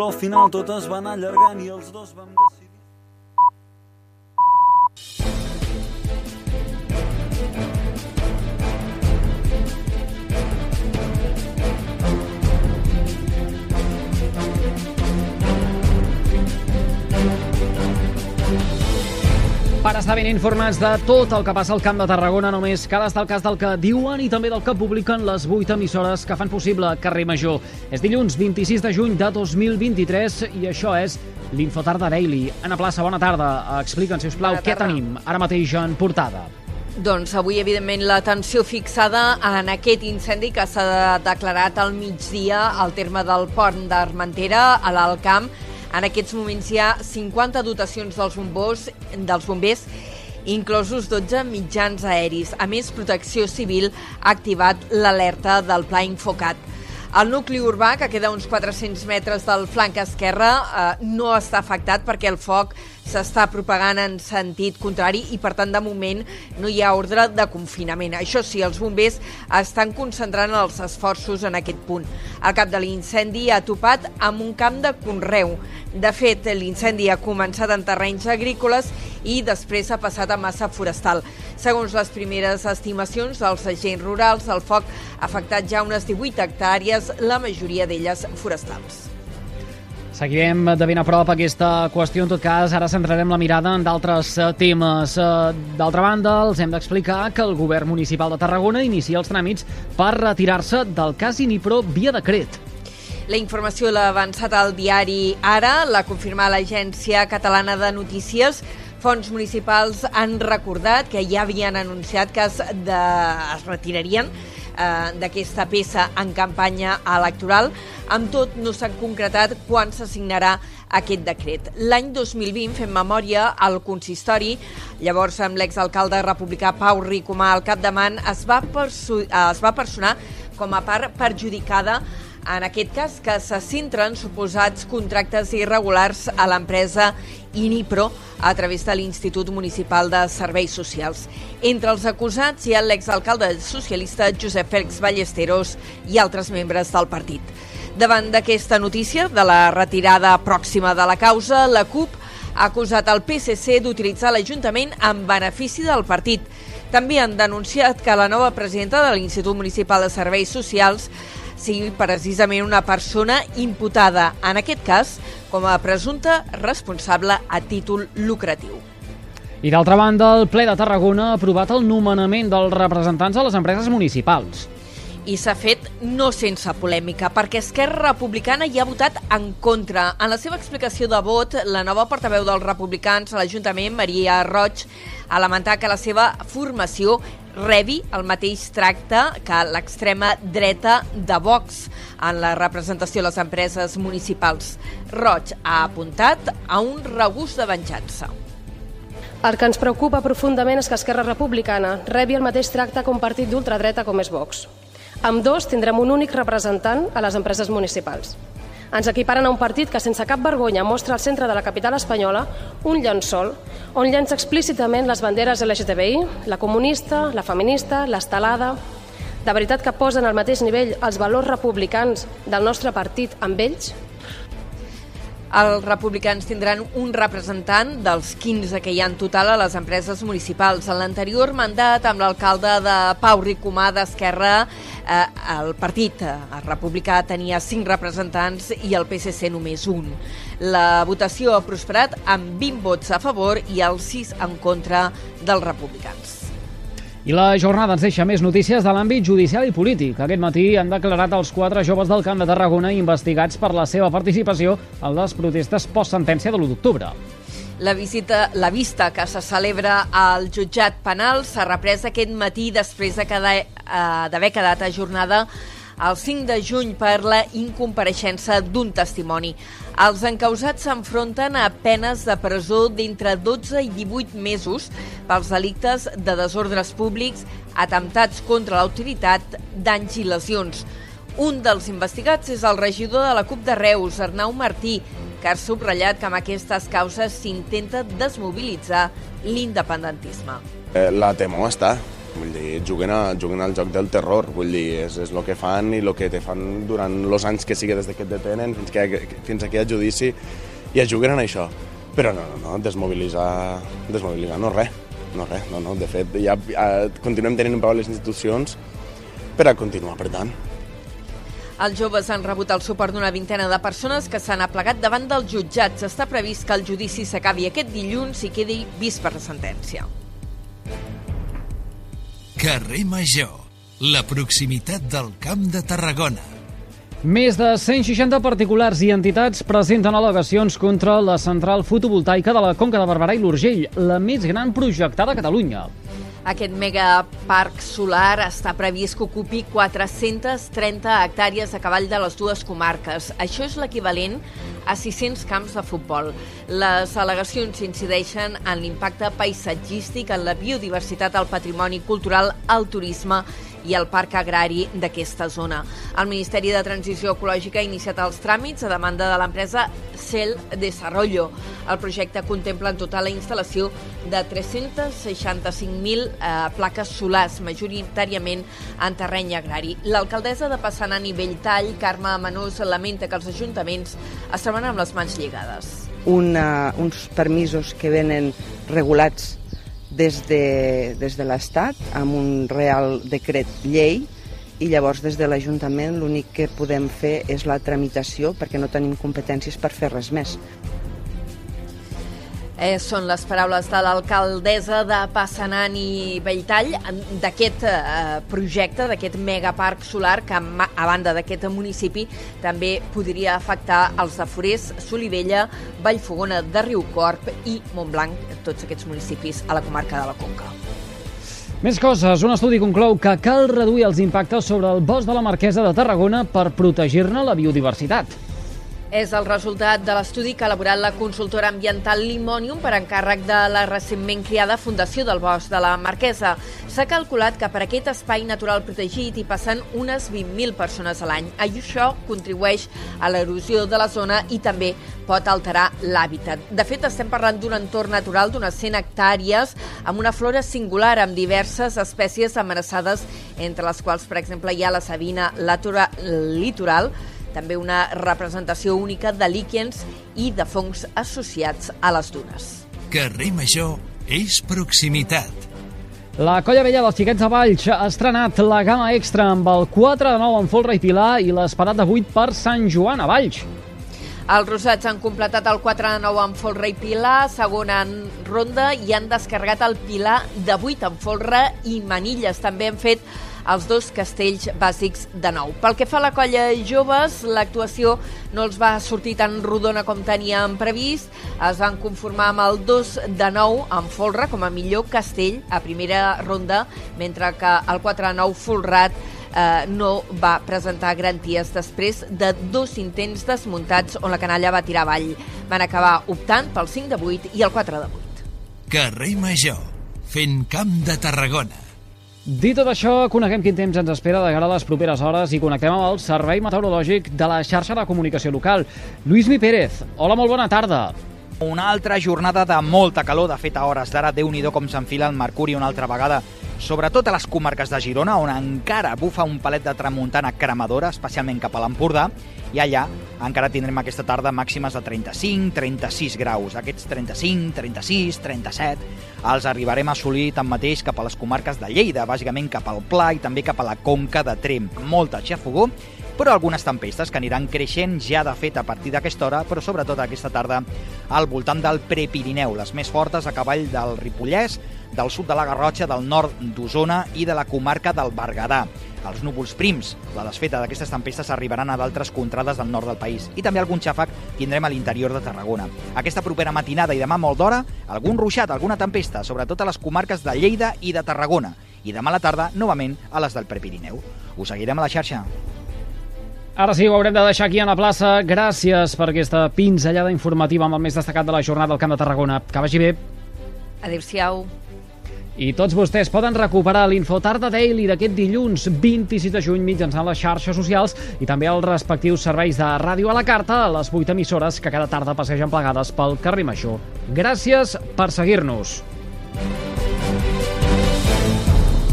però al final tot es va anar allargant i els dos vam decidir... Per estar ben informats de tot el que passa al Camp de Tarragona, només cal estar al cas del que diuen i també del que publiquen les 8 emissores que fan possible Carrer Major. És dilluns 26 de juny de 2023 i això és l'Infotarda Daily. Ana Plaça, bona tarda. Explica'ns, si us plau, què tenim ara mateix en portada. Doncs avui, evidentment, l'atenció fixada en aquest incendi que s'ha declarat al migdia al terme del pont d'Armentera, a l'Alt Camp, en aquests moments hi ha 50 dotacions dels bombers, dels bombers inclosos 12 mitjans aeris. A més, Protecció Civil ha activat l'alerta del Pla Infocat. El nucli urbà, que queda a uns 400 metres del flanc esquerre, eh, no està afectat perquè el foc s'està propagant en sentit contrari i, per tant, de moment no hi ha ordre de confinament. Això sí, els bombers estan concentrant els esforços en aquest punt. El cap de l'incendi ha topat amb un camp de conreu. De fet, l'incendi ha començat en terrenys agrícoles i després ha passat a massa forestal. Segons les primeres estimacions dels agents rurals, el foc ha afectat ja unes 18 hectàrees, la majoria d'elles forestals. Seguirem de ben a prop aquesta qüestió. En tot cas, ara centrarem la mirada en d'altres eh, temes. Eh, d'altra banda, els hem d'explicar que el govern municipal de Tarragona inicia els tràmits per retirar-se del cas Inipro via decret. La informació l'ha avançat al diari Ara, l'ha confirmat l'Agència Catalana de Notícies. Fons municipals han recordat que ja havien anunciat que es, de, es retirarien eh, d'aquesta peça en campanya electoral. Amb tot, no s'ha concretat quan s'assignarà aquest decret. L'any 2020, fem memòria, el consistori, llavors amb l'exalcalde republicà Pau Ricomà al capdamant, es va, es va personar com a part perjudicada en aquest cas que se centren suposats contractes irregulars a l'empresa Inipro a través de l'Institut Municipal de Serveis Socials. Entre els acusats hi ha l'exalcalde socialista Josep Félix Ballesteros i altres membres del partit. Davant d'aquesta notícia de la retirada pròxima de la causa, la CUP ha acusat el PSC d'utilitzar l'Ajuntament en benefici del partit. També han denunciat que la nova presidenta de l'Institut Municipal de Serveis Socials sigui precisament una persona imputada, en aquest cas, com a presumpta responsable a títol lucratiu. I d'altra banda, el ple de Tarragona ha aprovat el nomenament dels representants de les empreses municipals. I s'ha fet no sense polèmica, perquè Esquerra Republicana hi ha votat en contra. En la seva explicació de vot, la nova portaveu dels republicans a l'Ajuntament, Maria Roig, ha lamentat que la seva formació rebi el mateix tracte que l'extrema dreta de Vox en la representació de les empreses municipals. Roig ha apuntat a un regust de venjança. El que ens preocupa profundament és que Esquerra Republicana rebi el mateix tracte un partit d'ultradreta com és Vox. Amb dos tindrem un únic representant a les empreses municipals. Ens equiparen a un partit que sense cap vergonya mostra al centre de la capital espanyola un llençol on llença explícitament les banderes LGTBI, la comunista, la feminista, l'estelada... De veritat que posen al mateix nivell els valors republicans del nostre partit amb ells? Els republicans tindran un representant dels 15 que hi ha en total a les empreses municipals. En l'anterior mandat, amb l'alcalde de Pau Ricomà d'Esquerra, eh, el partit eh, el republicà tenia 5 representants i el PSC només un. La votació ha prosperat amb 20 vots a favor i els 6 en contra dels republicans. I la jornada ens deixa més notícies de l'àmbit judicial i polític. Aquest matí han declarat els quatre joves del Camp de Tarragona investigats per la seva participació en les protestes post-sentència de l'1 d'octubre. La, visita, la vista que se celebra al jutjat penal s'ha reprès aquest matí després d'haver de quedat ajornada el 5 de juny per la incompareixença d'un testimoni. Els encausats s'enfronten a penes de presó d'entre 12 i 18 mesos pels delictes de desordres públics, atemptats contra l'autoritat, danys i lesions. Un dels investigats és el regidor de la CUP de Reus, Arnau Martí, que ha subratllat que amb aquestes causes s'intenta desmobilitzar l'independentisme. Eh, la temor està, Vull dir, juguen, a, juguen al joc del terror, vull dir, és, és el que fan i el que te fan durant els anys que sigui des que et detenen fins que, fins que hi ha judici i es juguen en això. Però no, no, no, desmobilitzar, desmobilitzar no res, no res, no, no, de fet ja, ja continuem tenint un peu a les institucions per a continuar, per tant. Els joves han rebut el suport d'una vintena de persones que s'han aplegat davant dels jutjats. Està previst que el judici s'acabi aquest dilluns i quedi vist per la sentència. Carrer Major, la proximitat del Camp de Tarragona. Més de 160 particulars i entitats presenten al·legacions contra la central fotovoltaica de la Conca de Barberà i l'Urgell, la més gran projectada a Catalunya. Aquest megaparc solar està previst que ocupi 430 hectàrees a cavall de les dues comarques. Això és l'equivalent a 600 camps de futbol. Les al·legacions incideixen en l'impacte paisatgístic, en la biodiversitat, el patrimoni cultural, el turisme i el parc agrari d'aquesta zona. El Ministeri de Transició Ecològica ha iniciat els tràmits a demanda de l'empresa Cel Desarrollo. El projecte contempla en total la instal·lació de 365.000 eh, plaques solars, majoritàriament en terreny agrari. L'alcaldessa de Passanant i Belltall, Carme Manús, lamenta que els ajuntaments es troben amb les mans lligades. Una, uns permisos que venen regulats des de, des de l'Estat amb un real decret llei i llavors des de l'Ajuntament l'únic que podem fer és la tramitació perquè no tenim competències per fer res més. Eh, són les paraules de l'alcaldessa de Passanant i Belltall d'aquest eh, projecte, d'aquest megaparc solar que a banda d'aquest municipi també podria afectar els de Forés, Solivella, Vallfogona de Riucorp i Montblanc, tots aquests municipis a la comarca de la Conca. Més coses. Un estudi conclou que cal reduir els impactes sobre el bosc de la Marquesa de Tarragona per protegir-ne la biodiversitat. És el resultat de l'estudi que ha elaborat la consultora ambiental Limonium per encàrrec de la recentment creada Fundació del Bosc de la Marquesa. S'ha calculat que per aquest espai natural protegit hi passen unes 20.000 persones a l'any. Això contribueix a l'erosió de la zona i també pot alterar l'hàbitat. De fet, estem parlant d'un entorn natural d'unes 100 hectàrees amb una flora singular amb diverses espècies amenaçades, entre les quals, per exemple, hi ha la sabina litoral, també una representació única de líquens i de fongs associats a les dunes. Carrer Major és proximitat. La Colla Vella dels Xiquets de Valls ha estrenat la gamma extra amb el 4 de 9 en folre i pilar i l'esperat de 8 per Sant Joan a Valls. Els rosats han completat el 4 de 9 en folre i pilar, segona en ronda, i han descarregat el pilar de 8 en folre i manilles. També han fet els dos castells bàsics de nou. Pel que fa a la colla joves, l'actuació no els va sortir tan rodona com teníem previst. Es van conformar amb el 2 de 9 en folre com a millor castell a primera ronda, mentre que el 4 de 9 folrat eh, no va presentar garanties després de dos intents desmuntats on la canalla va tirar avall. Van acabar optant pel 5 de 8 i el 4 de 8. Carrer Major, fent camp de Tarragona. Dit tot això, coneguem quin temps ens espera de cara a les properes hores i connectem amb el Servei Meteorològic de la xarxa de comunicació local. Lluís Mi Pérez, hola, molt bona tarda. Una altra jornada de molta calor, de fet a hores d'ara, déu nhi com s'enfila el mercuri una altra vegada sobretot a les comarques de Girona, on encara bufa un palet de tramuntana cremadora, especialment cap a l'Empordà, i allà encara tindrem aquesta tarda màximes de 35-36 graus. Aquests 35, 36, 37 els arribarem a assolir tanmateix cap a les comarques de Lleida, bàsicament cap al Pla i també cap a la Conca de Trem. Molta xafogó, però algunes tempestes que aniran creixent ja de fet a partir d'aquesta hora, però sobretot aquesta tarda al voltant del Prepirineu, les més fortes a cavall del Ripollès, del sud de la Garrotxa, del nord d'Osona i de la comarca del Berguedà. Els núvols prims, la desfeta d'aquestes tempestes arribaran a d'altres contrades del nord del país i també algun xàfec tindrem a l'interior de Tarragona. Aquesta propera matinada i demà molt d'hora, algun ruixat, alguna tempesta, sobretot a les comarques de Lleida i de Tarragona. I demà a la tarda, novament, a les del Prepirineu. Us seguirem a la xarxa. Ara sí, ho haurem de deixar aquí a la plaça. Gràcies per aquesta pinzellada informativa amb el més destacat de la jornada del Camp de Tarragona. Que vagi bé. Adéu-siau. I tots vostès poden recuperar l'Infotarda Daily d'aquest dilluns 26 de juny mitjançant les xarxes socials i també els respectius serveis de ràdio a la carta a les 8 emissores que cada tarda passegen plegades pel carrer Major. Gràcies per seguir-nos.